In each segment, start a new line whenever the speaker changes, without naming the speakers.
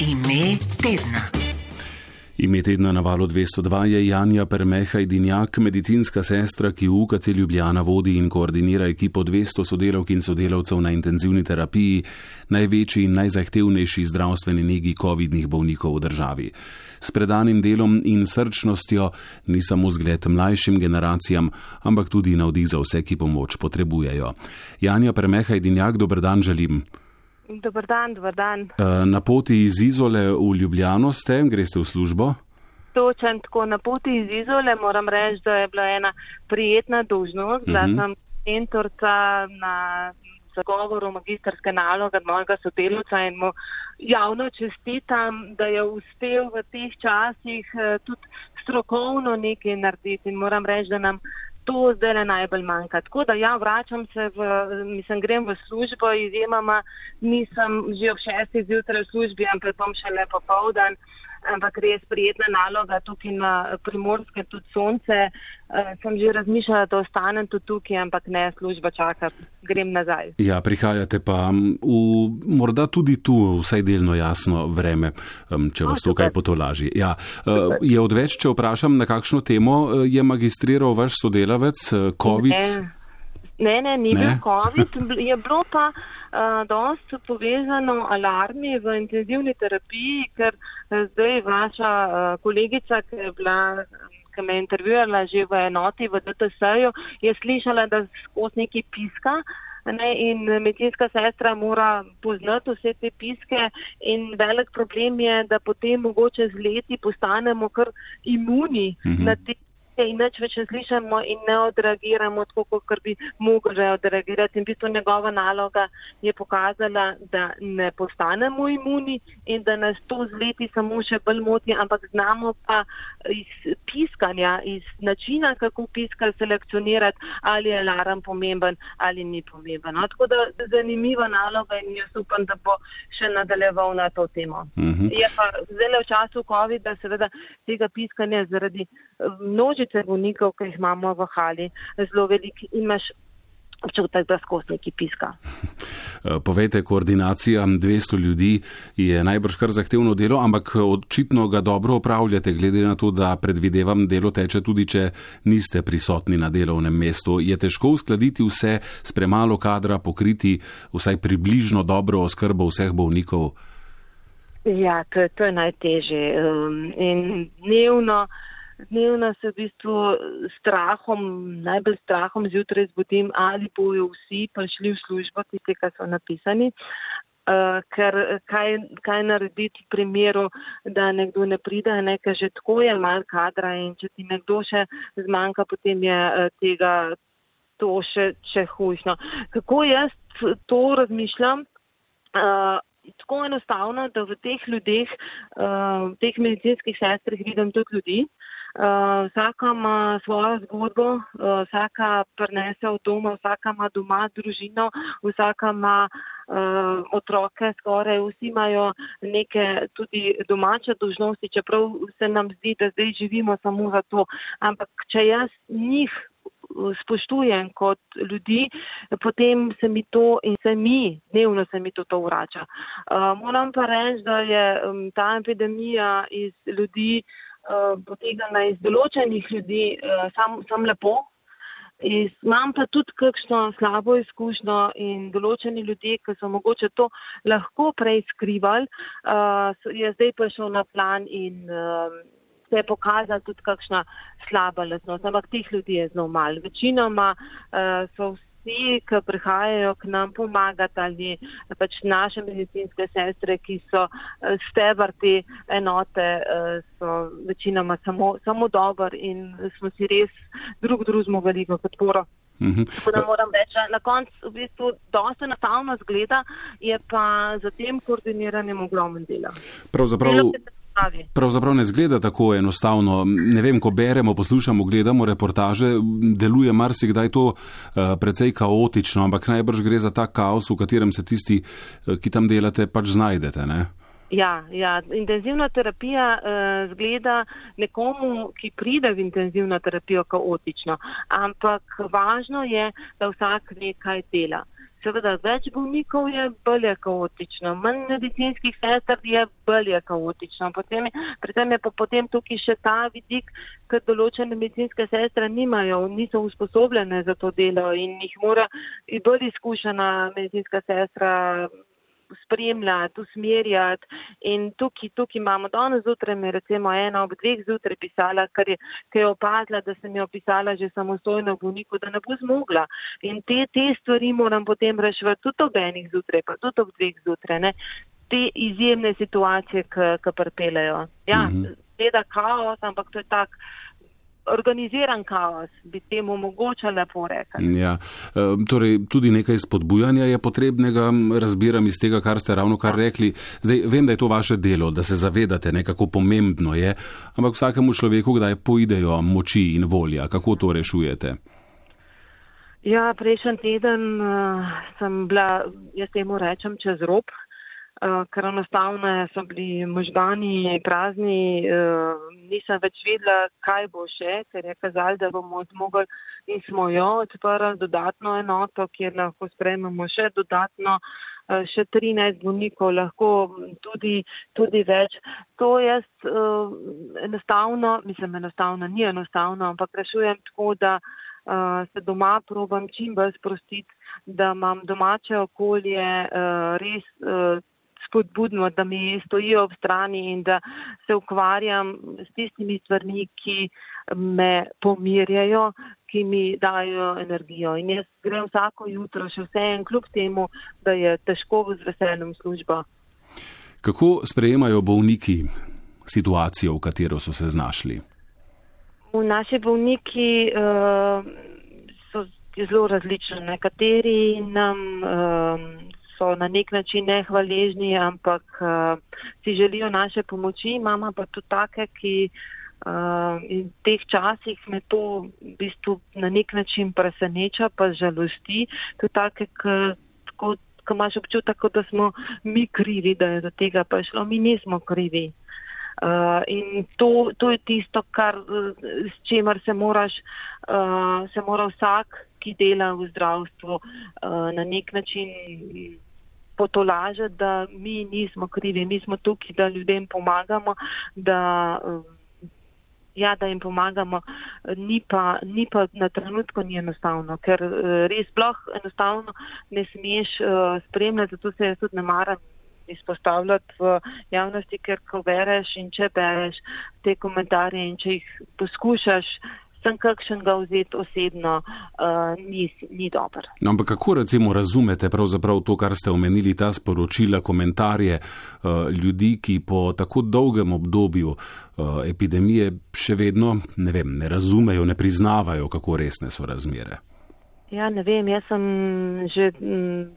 Ime tedna.
Ime tedna na valu 202 je Janja Permeha Idinjak, medicinska sestra, ki v UKC Ljubljana vodi in koordinira ekipo 200 sodelavk in sodelavcev na intenzivni terapiji, največji in najzahtevnejši zdravstveni negi COVID-nih bolnikov v državi. S predanim delom in srčnostjo ni samo zgled mlajšim generacijam, ampak tudi navdih za vse, ki pomoč potrebujejo. Janja Permeha Idinjak, dober dan želim.
Dobar dan, dobar dan.
Eh, Na poti iz Izole v Ljubljano ste, greste v službo?
Točen tako na poti iz Izole moram reči, da je bila ena prijetna dožnost, da
Mhm.
sem mentorca na zagovoru magistrske naloge mojega sodelovca in mu javno čestitam, da je uspel v teh časih eh, tudi strokovno nekaj narediti in moram reči, da nam to zdaj le najbolj manjka. Tako da ja, vračam se v, mislim, grem v službo, izjemama nisem že ob šestih zjutraj v službi, ampak bom šele popovdan. Ampak res prijetna naloga tukaj na primorske, tudi sonce. Uh, sem že razmišljala, da ostanem tudi tukaj, ampak ne, služba čaka, grem nazaj.
Ja, prihajate pa v morda tudi tu vsaj delno jasno vreme, em, če vas
O,
to kaj
super.
potolaži. Ja, eh, je odveč, če vprašam, na kakšno temo eh, je magistriral vaš sodelavec, COVID?
Ne, ne, ne ni
Ne?
bil COVID, je bilo pa uh, dosti povezano alarmi v intenzivni terapiji, ker uh, zdaj vaša uh, kolegica, ki je bila ki me je intervjuala že v enoti v DTS-ju, je slišala, da skozi neki piska. Ne, in medicinska sestra mora poznati vse te piske in velik problem je, da potem mogoče z leti postanemo kar imuni
Mhm.
mm -hmm. na te in nič več ne slišamo in ne odreagiramo tako, kot bi mogli odreagirati. In v bistvu njegova naloga je pokazala, da ne postanemo imuni in da nas to z leti samo še bolj moti, ampak znamo pa iz piskanja, iz načina, kako piska, selekcionirati, ali je alarm pomemben ali ni pomemben. No, tako da zanimiva naloga in jaz upam, da bo še nadaljeval na to temo.
Mhm.
Je pa zdaj v času COVID-a seveda tega piskanja zaradi eh, množice bolnikov, ki jih imamo v hali, zelo velik in imaš občutek, da skozi neki piska.
Eh, Povejte, koordinacija 200 ljudi je najbrž kar zahtevno delo, ampak očitno ga dobro upravljate, glede na to, da predvidevam delo teče tudi, če niste prisotni na delovnem mestu. Je težko uskladiti vse s premalo kadra, pokriti vsaj približno dobro oskrbo vseh bolnikov?
Ja, to to je najtežje. Um, in dnevno, dnevno se v bistvu strahom, najbolj strahom zjutraj zbudim, ali bojo vsi prišli v službo, tisti, ki so napisani. Uh, ker kaj, kaj narediti v primeru, da nekdo ne pride, nekaj že tako je mal kadra in če ti nekdo še zmanjka, potem je uh, tega to še, še hujšno. Kako jaz to razmišljam? Uh, tako enostavno, da v teh ljudeh, uh, v teh medicinskih sestrih vidim tudi ljudi. Uh, vsaka ima svojo zgodbo, uh, vsaka prenese od doma, vsaka ima doma družino, vsaka ima uh, otroke, skoraj vsi imajo neke tudi domače dožnosti, čeprav se nam zdi, da zdaj živimo samo za to. Ampak če jaz njih spoštujem kot ljudi, potem se mi to in se mi, dnevno se mi to, to vrača. Uh, moram pa reči, da je um, ta epidemija iz ljudi uh, potegnjena iz določenih ljudi uh, sam, sam lepo. Iz, imam pa tudi kakšno slabo izkušnjo in določeni ljudje, ki so mogoče to lahko prej skrivali, uh, je zdaj prišel na plan in uh, se je pokazala tudi kakšna slaba lasnost, ampak teh ljudi je zelo malo. Večinoma uh, so vsi, ki prihajajo k nam pomagati ali pač naše medicinske sestre, ki so uh, stebr te enote, uh, so večinoma samo, samo dober in smo si res drug drugemu veliko podporo.
Mhm.
Tako da moram reči, na koncu v bistvu dosta enostavno zgleda, je pa za tem koordiniranjem ogromno dela.
Pravzaprav.
Delo pravi.
Pravzaprav ne zgleda tako enostavno. Ne vem, ko beremo, poslušamo, gledamo reportaže, deluje marsikdaj to uh, precej kaotično, ampak najbrž gre za ta kaos, v katerem se tisti, uh, ki tam delate, pač znajdete. Ne?
Ja, ja, intenzivna terapija uh, zgleda nekomu, ki pride v intenzivno terapijo, kaotično, ampak važno je, da vsak ve, kaj dela. Seveda več bolnikov je bolje kaotično, manj medicinskih sester je bolje kaotično. Potem je, predtem je pa potem tukaj še ta vidik, ker določene medicinske sestre nimajo, niso usposobljene za to delo in jih mora bolj izkušena medicinska sestra spremljati, usmerjati. In tukaj, tukaj imamo danes zjutraj, mi recimo ena ob dveh zjutraj pisala, ker je, ker je opazila, da sem jo pisala že samostojno v bolniku, da ne bo zmogla. In te, te stvari moram potem reševati tudi ob enih zjutraj, pa tudi ob dveh zjutraj. Ne? Te izjemne situacije, ki pripeljajo. Ja, mm -hmm. Teda kaos, ampak to je tak organiziran kaos, bi temu omogočal lepo reči.
Ja. E, torej, tudi nekaj spodbujanja je potrebnega, razbiram iz tega, kar ste ravno kar rekli. Zdaj, vem, da je to vaše delo, da se zavedate, nekako pomembno je, ampak vsakemu človeku, kdaj poidejo moči in volja, kako to rešujete?
Ja, prejšnji teden uh, sem bila, jaz temu rečem, čez rob, ker enostavno so bili možgani prazni, uh, nisem več vedela, kaj bo še, ker je kazali, da bomo zmogli in smo jo odprli dodatno enoto, kjer lahko sprememo še dodatno. Še 13 bolnikov, lahko tudi, tudi več. To jaz uh, enostavno, mislim, enostavno, ni enostavno, ampak rešujem tako, da uh, se doma probam čim bolj sprostiti, da imam domače okolje uh, res. Spodbudno, da mi stojijo ob strani in da se ukvarjam s tistimi stvarmi, ki me pomirjajo, ki mi dajo energijo. In jaz grem vsako jutro še vse en kljub temu, da je težko z veseljem služba.
Kako sprejemajo bolniki situacijo, v katero so se znašli?
V naši bolniki uh, so zelo različni. Nekateri nam uh, so na nek način nehvaležni, ampak uh, si želijo naše pomoči. Imamo pa tudi take, ki uh, in v teh časih me to v bistvu na nek način preseneča, pa žalosti. Tudi take, ki imaš občutek, da smo mi krivi, da je do tega prišlo. Mi nismo krivi. Uh, in to, to je tisto, kar, s čemer se moraš, uh, se mora vsak, ki dela v zdravstvu, uh, na nek način potolaže, da mi nismo krivi, mi smo tukaj, da ljudem pomagamo, da, um, ja, da jim pomagamo, ni pa, ni pa na trenutku ni enostavno, ker uh, res sploh enostavno ne smeš uh, spremljati, zato se jaz tudi ne maram izpostavljati v javnosti, ker ko bereš in če bereš te komentarje in če jih poskušaš sem kakšnega vzeti osebno, uh, ni, ni dober.
No, ampak kako recimo razumete pravzaprav to, kar ste omenili, ta sporočila, komentarje uh, ljudi, ki po tako dolgem obdobju uh, epidemije še vedno ne, vem, ne razumejo, ne priznavajo, kako resne so razmere?
Ja, ne vem, jaz sem že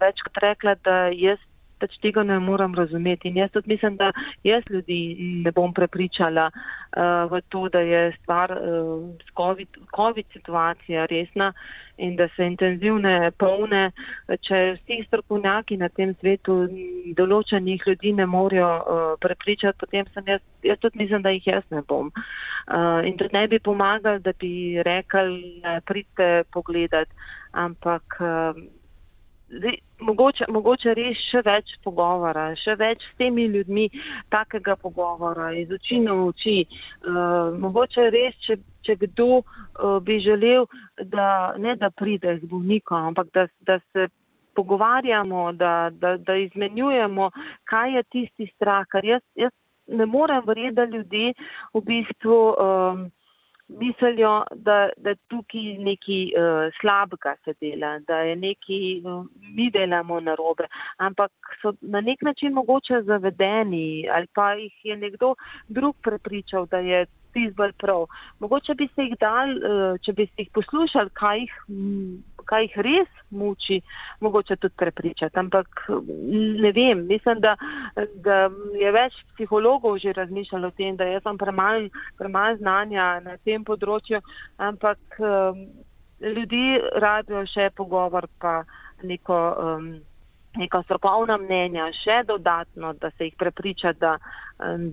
večkrat rekla, da jaz pač tega ne moram razumeti. In jaz tudi mislim, da jaz ljudi ne bom prepričala uh, v to, da je stvar uh, COVID, COVID situacija resna in da se intenzivne polne, če vsi strokovnjaki na tem svetu določenih ljudi ne morejo uh, prepričati, potem sem jaz, jaz tudi mislim, da jih jaz ne bom. Uh, in tudi ne bi pomagali, da bi rekli, pridite pogledati, ampak. Uh, Zdaj, mogoče, mogoče res še več pogovora, še več s temi ljudmi takega pogovora, iz oči na oči. Uh, mogoče res, če, če kdo uh, bi želel, da ne da pride z bolnikom, ampak da, da se pogovarjamo, da, da, da izmenjujemo, kaj je tisti strah. Ker jaz, jaz ne morem verjeti, da ljudi v bistvu. Um, mislijo, da, da tukaj nekaj uh, slabega se dela, da je nekaj, uh, mi delamo narobe, ampak so na nek način mogoče zavedeni ali pa jih je nekdo drug prepričal, da je tisti bolj prav. Mogoče bi se jih dal, uh, če bi se jih poslušali, kaj jih. Mm, kaj jih res muči, mogoče tudi prepričati. Ampak ne vem, mislim, da, da je več psihologov že razmišljalo o tem, da jaz sem premaj, premaj znanja na tem področju, ampak um, ljudi rabijo še pogovor pa neko. Um, Neka strokovna mnenja, še dodatno, da se jih prepriča, da,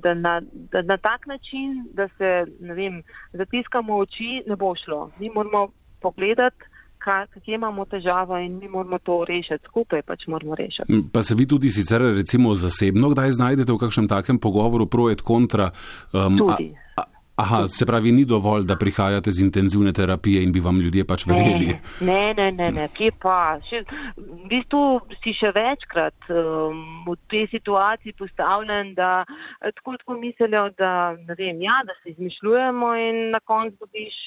da, na, da na tak način, da se, vem, zatiskamo oči, ne bo šlo. Mi moramo pogledati, kje imamo težavo in mi moramo to rešiti skupaj, pač moramo rešiti.
Pa se vi tudi sicer recimo zasebno kdaj znajdete v kakšnem takem pogovoru pro et kontra?
Um, tudi. A,
Aha, se pravi, ni dovolj, da prihajate z intenzivne terapije in bi vam ljudje pač verjeli.
Ne, ne, ne, ne, kje pa. Še, v bistvu si še večkrat um, v tej situaciji postavljen, da tako tako mislijo, da, ne vem, ja, da se izmišljujemo in na koncu dobiš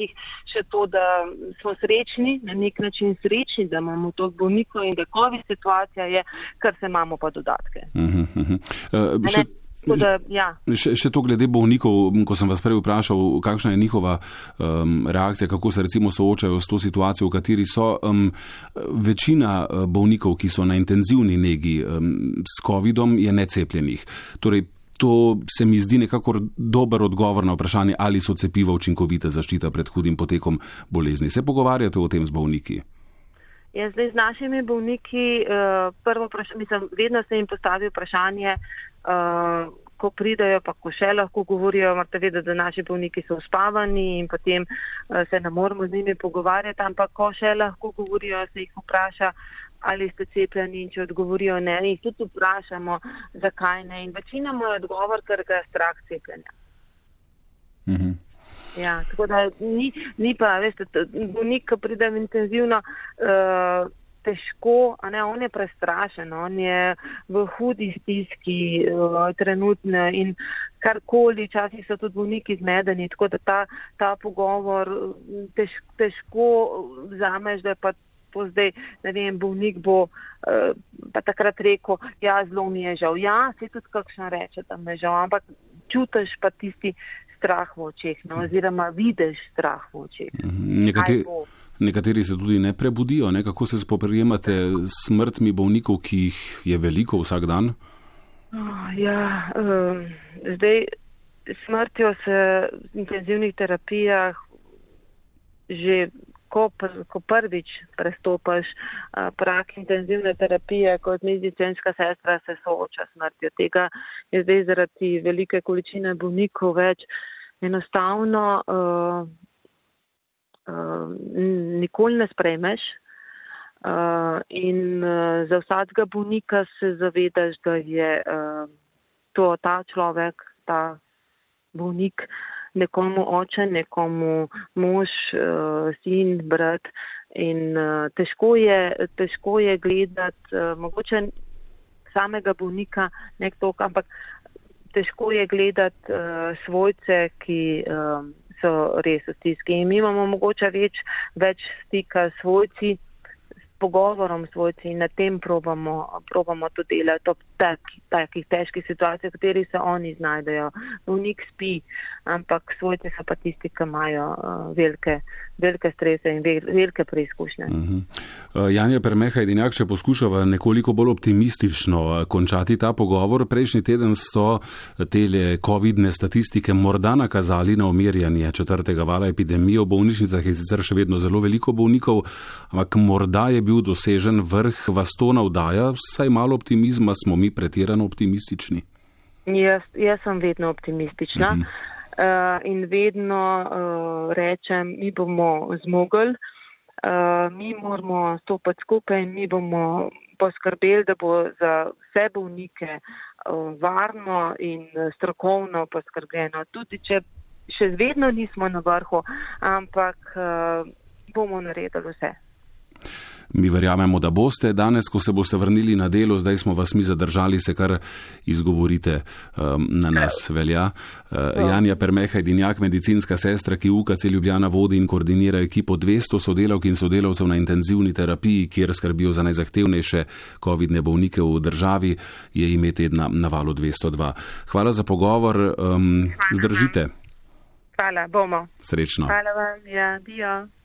včasih še to, da smo srečni, na nek način srečni, da imamo to bolniko in da COVID situacija je, kar se imamo pa dodatke. Uh -huh, uh -huh. Uh, Da, ja.
še, še to glede bolnikov, ko sem vas prej vprašal, kakšna je njihova um, reakcija, kako se recimo soočajo s to situacijo, v kateri so um, večina uh, bolnikov, ki so na intenzivni negi um, s COVID-om, je necepljenih. Torej, to se mi zdi nekako dober odgovor na vprašanje, ali so cepiva učinkovita zaščita pred hudim potekom bolezni. Se pogovarjate o tem z bolniki?
Ja, zdaj z našimi bolniki, uh, prvo vprašanje, mislim, vedno se jim postavi vprašanje, uh, ko pridajo, pa ko še lahko govorijo, morate vedeti, da naši bolniki so uspavani in potem uh, se ne moramo z njimi pogovarjati, ampak ko še lahko govorijo, se jih vpraša, ali ste cepljeni in če odgovorijo ne, in tudi vprašamo, zakaj ne. In večina mu je odgovor, ker ga je strah cepljenja. Mhm. Ja, tako da ni, ni pa, veste, bolnik, ki pride intenzivno, uh, težko, a ne, on je prestrašen, on je v hudi stiski uh, trenutno in karkoli, časih so tudi bolniki zmedeni, tako da ta, ta pogovor tež, težko vzameš, da je pa to zdaj, ne vem, bolnik bo uh, pa takrat rekel, ja, zelo mi je žal. Ja, se tudi kakšno reče, da me žal, ampak čutiš pa tisti strah v očeh, no, oziroma vidiš strah v očeh.
Mhm. Nekateri, nekateri se tudi ne prebudijo, ne? kako se spoprijemate s smrtmi bolnikov, ki jih je veliko vsak dan?
Oh, ja, um, zdaj smrtjo se v intenzivnih terapijah že. Ko, ko prvič prestopaš a, prak intenzivne terapije kot medicinska sestra, se sooča smrtjo. Tega je zdaj zaradi velike količine bolnikov več enostavno uh, uh, nikoli ne sprejmeš. Uh, in uh, za vsakega bolnika se zavedaš, da je uh, to ta človek, ta bolnik, nekomu oče, nekomu mož, uh, sin, brat. In uh, težko je, težko je gledati, uh, mogoče samega bolnika, nekdo, ampak težko je gledati uh, svojce, ki um, so res v stiski. In mi imamo mogoče več, več stika s svojci, pogovorom s svojci in na tem probamo, probamo to delati ob takih tak, težkih situacijah, v kateri se oni znajdejo. Vnik spi, ampak svojci so pa tisti, ki imajo uh, velike velike strese in velike preizkušnje. Uh
-huh. uh, Janja Permeha Edinjak, če poskušava nekoliko bolj optimistično uh, končati ta pogovor, prejšnji teden so tele COVID-ne statistike morda nakazali na omerjanje četrtega vala epidemije. V bolnišnicah je sicer še vedno zelo veliko bolnikov, ampak morda je bil dosežen vrh, vas to navdaja, vsaj malo optimizma, smo mi pretirano optimistični.
Jaz, jaz sem vedno optimistična. Uh. -huh. Uh, in vedno uh, rečem, mi bomo zmogli, uh, mi moramo stopiti skupaj in mi bomo poskrbeli, da bo za vse bolnike uh, varno in strokovno poskrbljeno. Tudi če še vedno nismo na vrhu, ampak uh, bomo naredili vse.
Mi verjamemo, da boste. Danes, ko se boste vrnili na delo, zdaj smo vas mi zadržali, se kar izgovorite um, na nas velja. Uh, Janja Permeha je dinjak, medicinska sestra, ki UKC Ljubljana vodi in koordinira ekipo 200 sodelavk in sodelavcev na intenzivni terapiji, kjer skrbijo za najzahtevnejše COVID-ne bolnike v državi, je ime tedna na valu 202. Hvala za pogovor. Um, zdržite.
Hvala, bomo.
Srečno.
Hvala vam, ja, dio.